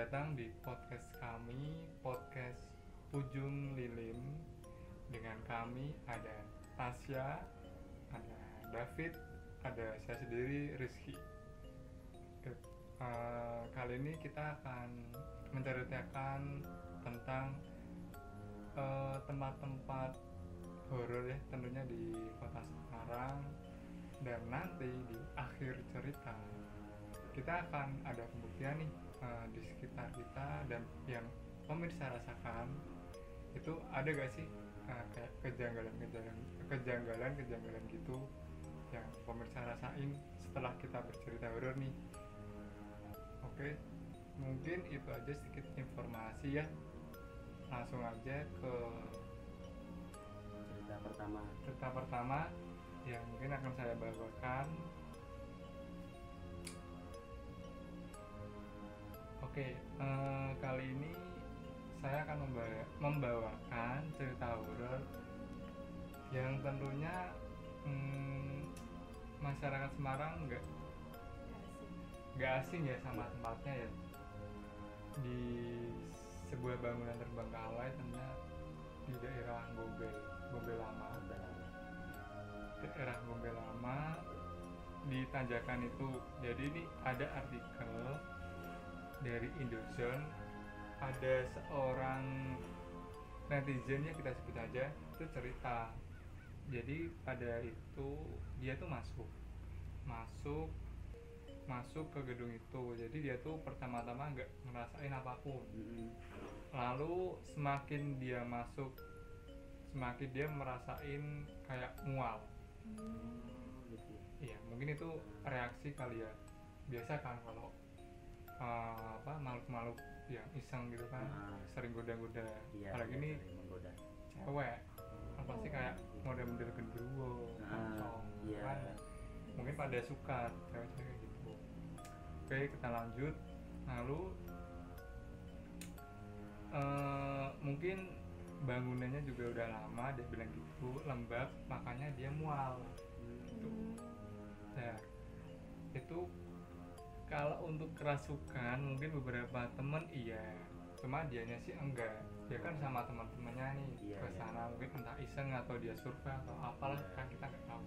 Datang di podcast kami, podcast Ujung Lilin. Dengan kami ada Tasya, ada David, ada saya sendiri Rizky. Oke, eh, kali ini kita akan menceritakan tentang eh, tempat-tempat horor ya tentunya di kota Semarang dan nanti di akhir cerita kita akan ada pembuktian nih eh, di sekitar kita dan yang pemirsa rasakan itu ada gak sih eh, kayak kejanggalan-kejanggalan kejanggalan-kejanggalan gitu yang pemirsa rasain setelah kita bercerita horor nih? Oke mungkin itu aja sedikit informasi ya. Langsung aja ke Cerita pertama. cerita pertama yang mungkin akan saya bawakan oke eh, kali ini saya akan membawa- membawakan cerita horor yang tentunya hmm, masyarakat Semarang nggak nggak asing ya sama tempatnya ya. Di sebuah bangunan terbengkalai tentunya di daerah Gombel Gombel Lama. Daerah Gombel Lama di tanjakan itu. Jadi ini ada artikel dari Indozone ada seorang netizen ya kita sebut aja itu cerita. Jadi pada itu dia tuh masuk masuk masuk ke gedung itu. Jadi dia tuh pertama-tama nggak ngerasain apa pun. Lalu semakin dia masuk semakin dia merasain kayak mual. Oh, gitu. iya mungkin itu reaksi kali ya. Biasa kan kalau uh, apa makhluk-makhluk yang iseng gitu kan Ah. sering goda-goda. Iya, apalagi iya, ini menggoda. cewek apa sih kayak model-model genderuwo Ah, moncong, iya. kan. Mungkin pada suka cewek-cewek gitu. Oke kita lanjut. Lalu eh, mungkin bangunannya juga udah lama dia bilang gitu lembab makanya dia mual. Gitu nah kalau untuk kerasukan mungkin beberapa temen iya cuma dianya sih enggak dia kan sama teman-temannya nih Iya, ke iya. sana mungkin entah iseng atau dia survei atau apalah Iya. kan kita nggak tahu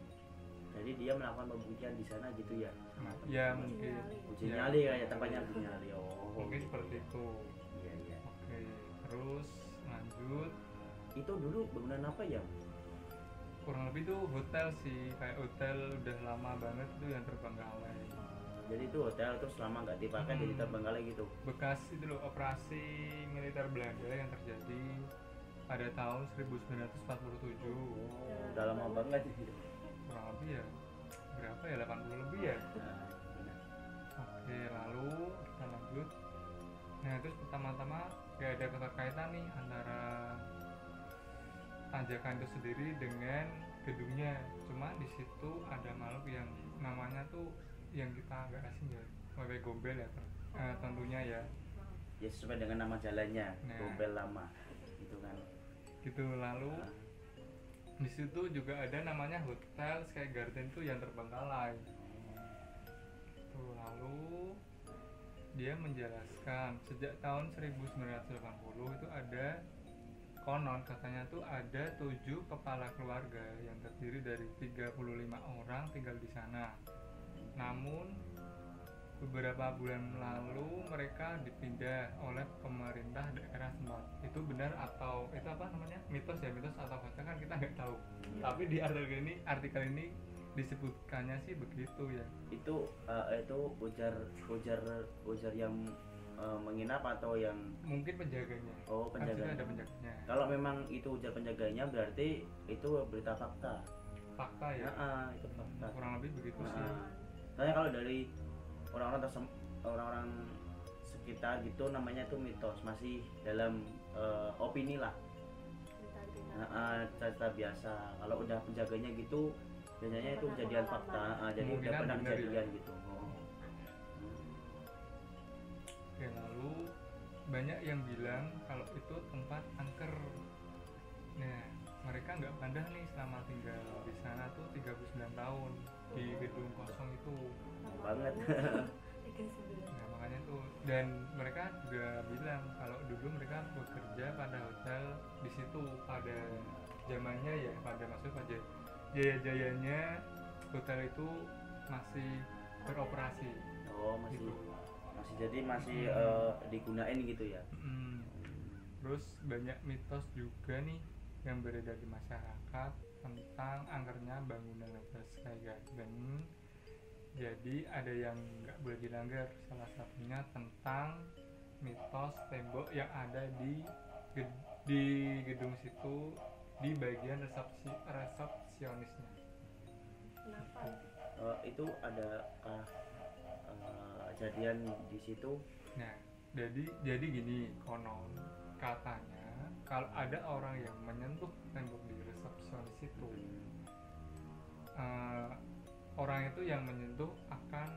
Jadi dia melakukan pembuktian di sana gitu ya. Nah, ya mungkin Uji Iya. nyali kayak tempatnya uji nyali. Oh, mungkin gitu seperti ya. itu Iya, iya. oke terus lanjut Itu dulu bangunan apa ya? kurang lebih tuh hotel sih kayak hotel udah lama banget tuh yang terbengkalai Jadi itu hotel terus lama nggak dipakai Hmm. jadi terbengkalai gitu. bekas itu loh operasi militer Belanda yang terjadi pada tahun 1947 Oh, udah lama banget gitu. kurang lebih ya berapa ya 80 lebih ya Nah, benar. oke lalu kita lanjut nah terus pertama-tama gak ada keterkaitan nih antara tanjakan itu sendiri dengan gedungnya cuma di situ ada makhluk yang namanya tuh yang kita agak asing ya wewe gombel ya eh, tentunya ya Ya sesuai dengan nama jalannya, Nah. Gombel lama. Gitu kan. gitu lalu Nah, di situ juga ada namanya hotel Sky Garden tuh yang terbengkalai Tuh, lalu dia menjelaskan sejak tahun 1980 itu ada konon katanya tuh ada tujuh kepala keluarga yang terdiri dari 35 orang tinggal di sana. Namun beberapa bulan lalu mereka dipindah oleh pemerintah daerah tempat. Itu benar atau itu apa namanya mitos ya mitos atau fakta kan kita nggak tahu. Iya. Tapi di artikel ini artikel ini disebutkannya sih begitu ya. itu eh, itu ujar ujar ujar yang eh, menginap atau yang Mungkin penjaganya. oh Kan penjaganya ada penjaganya. kalau memang itu ujar penjaganya berarti itu berita fakta Fakta ya. ya ah, itu fakta Kurang lebih begitu sih. Soalnya kalau dari orang-orang orang-orang sekitar gitu namanya itu mitos masih dalam eh, opini lah Nah, ah, cerita biasa kalau udah penjaganya gitu biasanya itu kejadian fakta ah, jadi udah pernah bener ya. kejadian gitu oh. Oke, lalu banyak yang bilang kalau itu tempat angker. Nah, mereka nggak pindah nih selama tinggal di sana tuh 39 tahun di gedung kosong itu. Banget. Nah makanya tuh dan mereka juga bilang kalau dulu mereka bekerja pada hotel di situ pada zamannya ya pada maksud pada jaya jayanya hotel itu masih beroperasi. Oh masih gitu. masih jadi masih Hmm. eh, digunain gitu ya? Mm. terus banyak mitos juga nih yang beredar di masyarakat tentang angkernya bangunan Hotel Sky Garden jadi ada yang nggak boleh dilanggar salah satunya tentang mitos tembok yang ada di ged- di gedung situ di bagian resepsi resepsionisnya. Kenapa? Eh, itu ada kah eh, kejadian di situ. Nah, jadi jadi gini konon kalau ada orang yang menyentuh tembok di resepsionis itu eh, orang itu yang menyentuh akan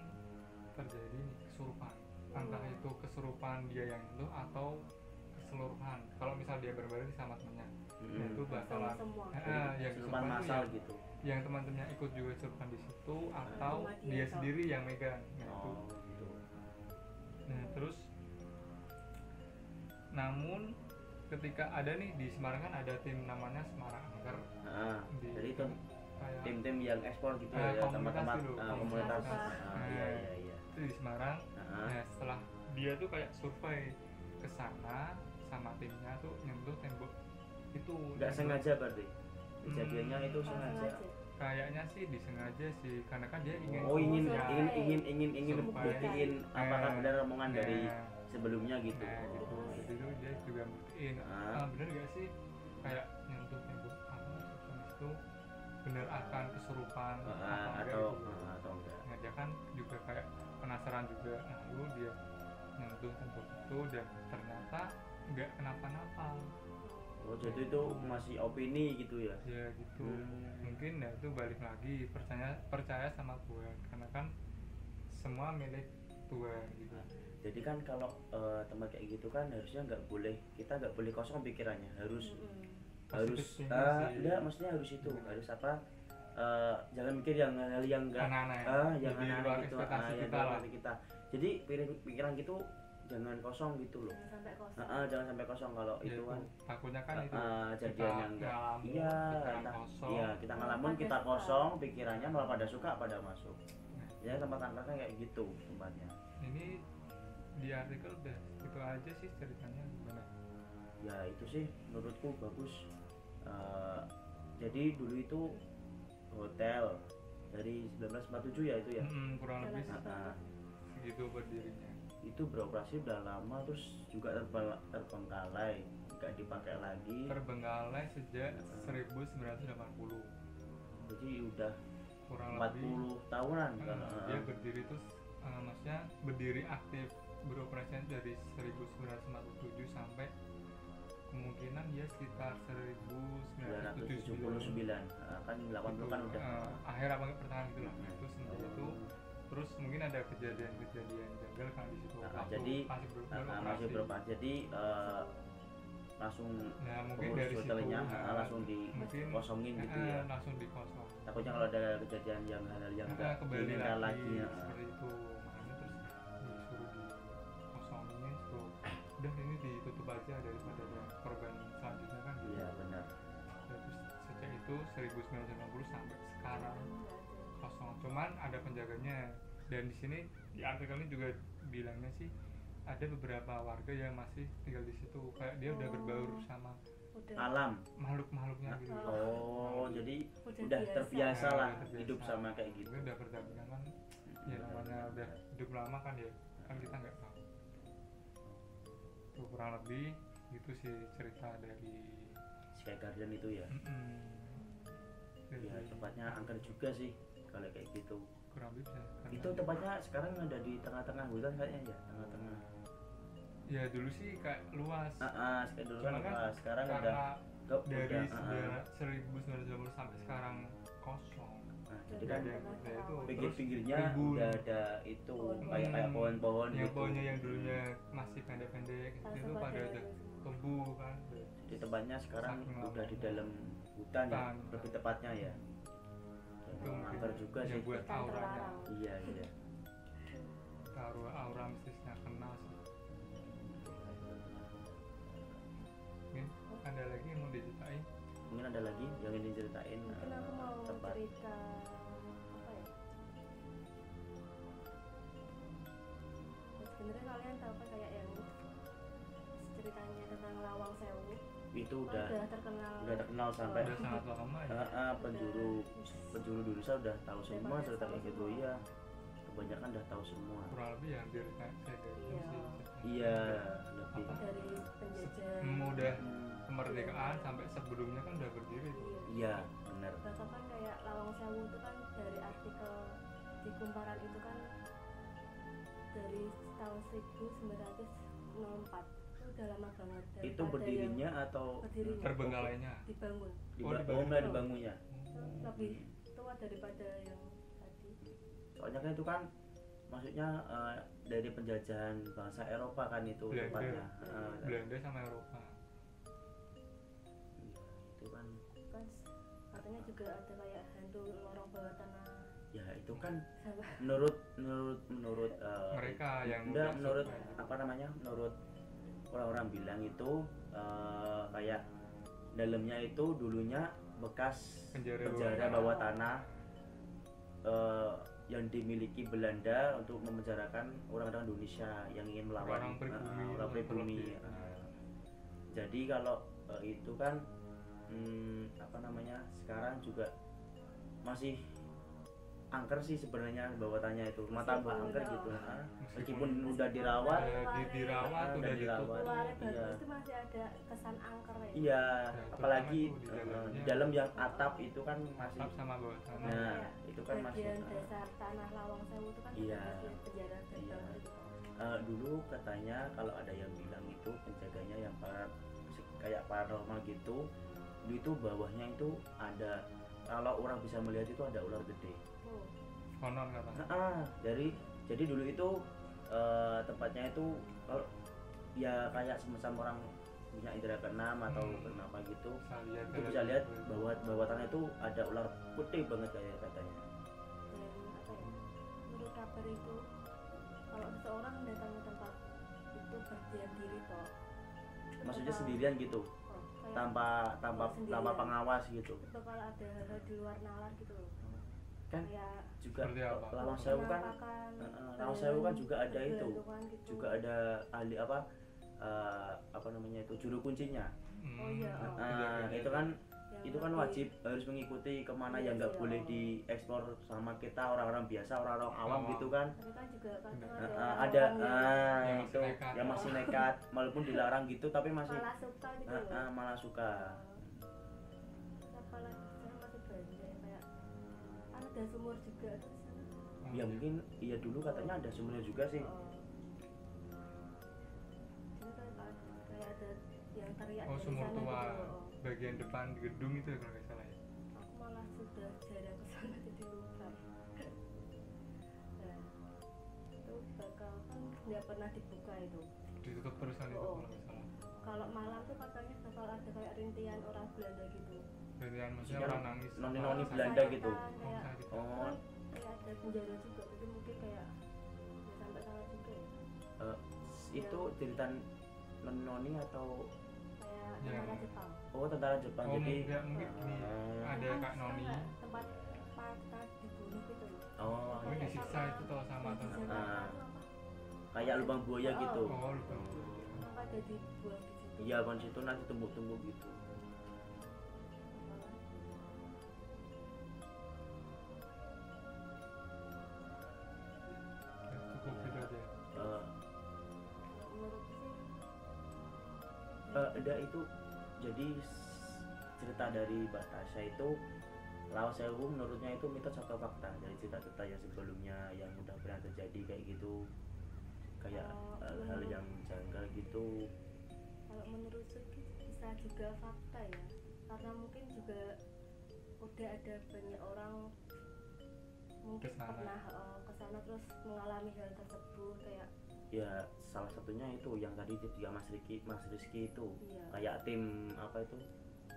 terjadi kesurupan. Entah itu kesurupan dia yang itu atau keseluruhan. Kalau misal dia berbareng sama temennya Mm-mm. nah, itu bakalan semua. Eh, yang kesurupan itu masal yang, gitu. Yang teman-temannya ikut juga kesurupan di situ atau Cuma dia sendiri yang megang nah itu. Oh gitu. Nah, terus namun ketika ada nih di Semarang kan ada tim namanya Semarang Angker nah, di jadi itu tim-tim yang ekspor gitu Eh, ya komunitas eh, komunitas. Ah, iya iya iya. itu di Semarang. Nah, Nah, setelah dia tuh kayak survei ke sana sama timnya tuh nyentuh tembok itu. Nggak sengaja berarti? Kejadiannya Hmm. itu Oh, sengaja? Kayaknya sih disengaja sih karena kan dia ingin oh ingin Ya. ingin ingin ingin ingin buktiin apakah Eh, benar omongan Nah, dari sebelumnya gitu. Nah, gitu. Jadi tuh dia juga buktiin. Ah. Ah, bener gak sih kayak nyentuh tembok apa resepsionis itu bener akan kesurupan Ah, apa enggak atau gitu. ah, atau enggak Nah, dia kan juga kayak penasaran juga. Nah, lalu dia nyentuh tembok itu dan ternyata nggak kenapa-napa. oh jadi itu masih opini gitu ya Ya gitu. Hmm. Mungkin ya itu balik lagi percaya percaya sama Tuhan karena kan semua milik Tuhan gitu. Jadi kan kalau eh, tempat kayak gitu kan harusnya nggak boleh kita nggak boleh kosong pikirannya harus harus Positif thinking ah sih. enggak maksudnya harus itu Gimana? harus apa eh, jangan mikir yang yang enggak Aneh-aneh. ah yang luar gitu ah, yang kita lah. kita jadi pikiran pikiran gitu jangan kosong gitu loh jangan sampai kosong Ah, ah, jangan sampai kosong kalau Ya itu kan takutnya kan itu ah, kita jadian yang enggak iya entah kosong. iya kita ngalamun Malah kita kosong pikirannya malah pada suka pada masuk Nah, ya tempat angkatnya kayak gitu tempatnya ini di artikel udah itu aja sih ceritanya. Gimana ya itu sih menurutku bagus. Eh, jadi dulu itu hotel dari 1947 ya itu ya? Mm-mm, kurang lebih Nah, nah, segitu berdirinya. Itu beroperasi udah lama terus juga terbengkalai nggak dipakai lagi. Terbengkalai sejak 1980 jadi udah kurang 40 lebih. tahunan eh, kan dia berdiri terus eh, maksudnya berdiri aktif beroperasi dari 1957 sampai kemungkinan dia sekitar 1979 979 Nah, kan 80 kan udah. eh, akhir apa pertengahan gitu lah Hmm. itu semenjak itu. Terus mungkin ada kejadian-kejadian janggal kan di situ. Nah, waktu jadi, masih ber- Nah, nah, beroperasi. masih beroperasi jadi eh, langsung nah mungkin dari situ nah, nah, langsung dikosongin gitu eh, ya. langsung dikosong. Takutnya kalau ada kejadian yang hal-hal yang Nah, kembali lagi, lagi ya. seperti itu udah ini ditutup aja daripada ada korban selanjutnya kan? Gitu iya benar. Ya, terus sejak itu 1990 sampai sekarang kosong. Cuman ada penjaganya. Dan di sini di artikel ini juga bilangnya sih ada beberapa warga yang masih tinggal di situ. Kayak dia udah Oh. berbaur sama udah. Alam. makhluk-makhluknya gitu. Oh. jadi udah, udah biasa. terbiasa Nah, lah udah terbiasa. hidup sama kayak gitu. Mungkin udah berdampingan kan? Ya namanya udah hidup lama kan ya? Kan kita nggak tahu kurang lebih itu sih cerita dari Sky Garden itu ya? Mm-mm. Dari- ya tempatnya angker juga sih kalau kayak gitu. Kurang lebih bisa karena itu tempatnya sekarang ada di tengah-tengah hutan kayaknya ya tengah-tengah. Ya dulu sih kayak luas. Ah ah, Sky dulu kan Cuma kan ah, sekarang udah dari udah, ah, ah. sejarah 1920 sampai sekarang kosong Jadi kan Ada- itu. pinggir-pinggirnya udah ada itu Pohon. kayak kayak pohon-pohon yang gitu. pohonnya yang dulunya masih pendek-pendek itu pada ada tumbuh kan. Jadi tempatnya sekarang Saking udah di dalam hutan ya lebih tepatnya ya. Angker juga yang sih. buat auranya. iya iya. Taruh aura mistisnya kenal sih. Mungkin ada lagi yang mau diceritain? Mungkin ada lagi yang ingin diceritain? Mungkin aku mau tempat. cerita sebenarnya kalian tahu kan kayak yang ceritanya tentang Lawang Sewu. Itu kan udah udah terkenal. udah terkenal sampai udah sangat lama ya. Eh, eh, penjuru Udah- penjuru Indonesia udah tahu semua cerita kayak gitu iya. Kebanyakan udah tahu semua. Kurang lebih ya hampir saya Iya. iya lebih. Apa? dari penjajah. mudah Hmm, kemerdekaan sampai sebelumnya kan udah berdiri tuh. Iya. iya benar bahkan kan kayak Lawang Sewu itu kan dari artikel di kumparan itu kan dari tahun 1904 itu udah lama banget itu berdirinya atau berdirinya. Terbengkalainya. Dibangun. Diba- Oh, oh, dibangun. mulai dibangunnya itu lebih tua daripada yang tadi. Soalnya kan itu kan maksudnya eh, dari penjajahan bangsa Eropa kan itu Belanda. tepatnya Eh, Belanda sama Eropa. Iya, itu kan. Kan katanya juga ada kayak hantu lorong bawah tanah ya itu kan menurut menurut menurut eh, mereka yang enggak udah menurut survive. apa namanya menurut orang-orang bilang itu eh, kayak dalamnya itu dulunya bekas Penjara penjara bawah bawah tanah. eh, yang dimiliki Belanda untuk memenjarakan orang-orang Indonesia yang ingin melawan Orang pribumi, eh, orang pribumi. Eh, jadi kalau eh, itu kan hmm, apa namanya sekarang juga masih angker sih sebenarnya bawah tanah itu Meskipun tambah angker gitu ah. Meskipun udah dirawat udah di- dirawat Ah, udah udah dirawat. Iya. itu masih ada kesan angker ya iya Ya, apalagi di eh, dalam yang atap itu kan masih atap sama bawah tanah Nah, Kayak itu kan masih bagian dasar tanah Lawang Sewu itu kan Iya. penjara Iya. Eh, dulu katanya kalau ada yang bilang itu penjaganya yang para kayak paranormal gitu itu bawahnya itu ada kalau orang bisa melihat itu ada ular gede. Oh, konon kata. Nah, ah, dari jadi dulu itu eh, tempatnya itu kalau ya kayak semacam orang punya indera keenam atau Hmm. kenapa gitu itu bisa lihat itu. bahwa bawah tanah itu ada ular putih banget kayak katanya. Apa ya? Menurut kabar itu kalau seseorang mendatangi tempat itu berdiam diri toh. Maksudnya sendirian gitu tanpa tanpa Sendirian. tanpa pengawas gitu. Itu bakal ada hal-hal di luar nalar gitu loh. Kan kayak juga lawang sewu kan eh, eh, lawang sewu kan juga ada itu. bergelantungan gitu. juga ada ahli apa eh, apa namanya itu juru kuncinya. Hmm, Oh iya, oh. nah beda-beda itu kan itu kan wajib harus mengikuti ke mana Iya yang nggak boleh oh. diekspor sama kita orang-orang biasa orang-orang awam Awam. gitu kan kan juga kadang ada eh, ah, itu masih nekat. yang masih nekat walaupun dilarang gitu tapi masih malah suka gitu malah suka ada sumur juga ya mungkin iya dulu katanya ada sumbernya juga sih Oh. Ini ada- kayak ada yang teriak oh sumur tua gitu loh. Bagian depan gedung itu ya kalau nggak salah ya? Aku malah sudah jarang ke sana jadi lupa. Nah itu bakal kan nggak pernah dibuka itu. Ditutup terusan itu Oh. kalau nggak salah. Kalau malam tuh katanya bakal ada kayak rintian orang Belanda gitu. Gantian maksudnya orang nangis noni-noni apa- Belanda gitu. Oh, kayak sakit. oh. kan kayak ada penjara juga jadi mungkin kayak ya sampai sana juga ya. Eh, itu cerita noni atau kayak Ya. Jepang oh tentara Jepang. Oh jadi mungkin mungkin gini. eh, ada kak noni. tempat patah dibunuh gitu loh. Oh Mungkin disiksa itu toh sama tentara. Ah. apa? kayak lubang buaya Oh. gitu. Oh di situ? Iya kan situ nanti tumbuk-tumbuk gitu. Eh, ada itu jadi cerita dari Batasha itu Lao Sewu menurutnya itu mitos atau fakta dari cerita-cerita yang sebelumnya yang udah pernah terjadi kayak gitu. Kayak Oh, hal-hal menurut- yang janggal gitu. Kalau menurutku sih bisa juga fakta ya. Karena mungkin juga udah ada banyak orang mungkin Ke sana. pernah eh, ke sana terus mengalami hal tersebut kayak ya salah satunya itu yang tadi juga Mas Riki Mas Rizky itu. Iya. Kayak tim apa itu?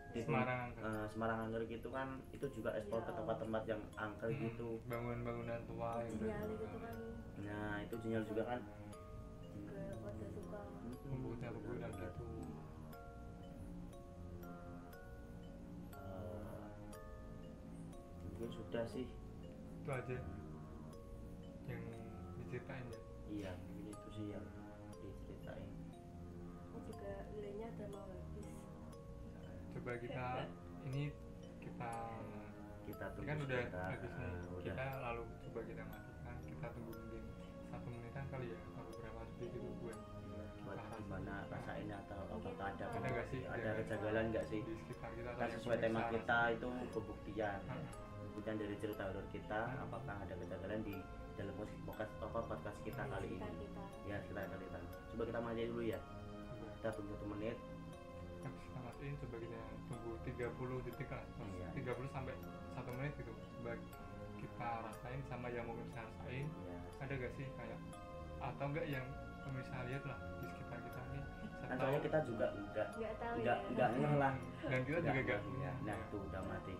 Di Semarang Angker. eh, Semarang Anggrek itu kan itu juga ekspor ke Iya. tempat-tempat yang angker Hmm, gitu. bangunan-bangunan tua yang udah sinyal itu kan. Nah itu sinyal juga kan. Benar, gitu. Eh, mungkin sudah sih. Itu aja yang diceritain ya. Iya itu sih yang diceritain. Ini juga lilinnya udah mau habis. Coba kita ini kita kita ini tunggu kan udah sebentar. habis nih. Ah, udah. Kita lalu coba kita matikan. Kita tunggu mungkin satu menitan kali ya atau beberapa detik gitu buat Iya, buat Kita gimana rasa. rasainnya atau apakah ada ada nggak sih? ada kejanggalan nggak sih? Di sekitar kita atau kan sesuai tema kita itu pembuktian. Ah, pembuktian dari cerita horor kita apakah ada kejanggalan di dalam podcast apa podcast kita kali sekitar ini. Kita ya kita kali kita coba kita mati dulu ya. Kita tunggu satu menit. Habis kita matiin coba kita tunggu 30 detik lah. Iya. 30 sampai satu menit gitu coba kita rasain sama yang mau pemirsa rasain. Ya ada gak sih kayak atau enggak yang pemirsa lihat lah di sekitar kita nih? Kan saya soalnya tahu. kita juga enggak nggak tahu enggak ya. enggak lah. Dan kita juga Enggak ya. nah tuh udah mati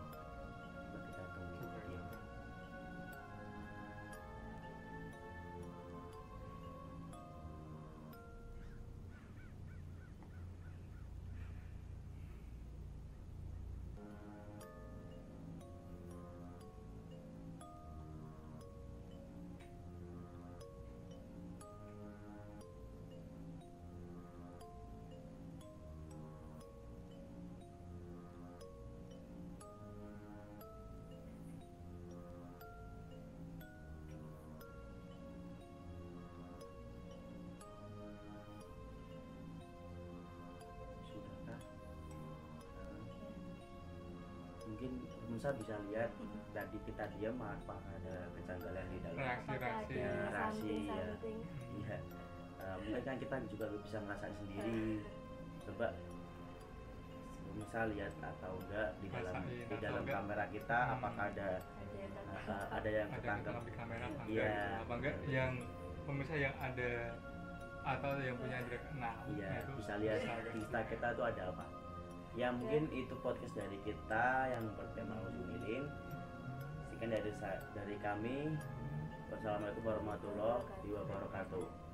mungkin pemirsa bisa lihat tadi kita diam apa ada kejanggalan di dalam. Apakah reaksi-reaksi Ya, reaksi, ya. iya. Eh, mungkin kan kita juga bisa ngerasain sendiri. Coba pemirsa lihat atau enggak di dalam Rasain di dalam enggak. kamera kita Hmm. apakah ada ada yang eh, tertangkap. ada yang ada yang ketangkep ketangkap di kamera apa enggak Iya. gitu. apa enggak? Yang pemirsa yang ada atau yang punya Iya, nah itu bisa lihat di kita tuh ada apa. Ya mungkin itu podcast dari kita yang bertema ujung lilin. Sekian dari dari kami. Wassalamualaikum warahmatullahi wabarakatuh.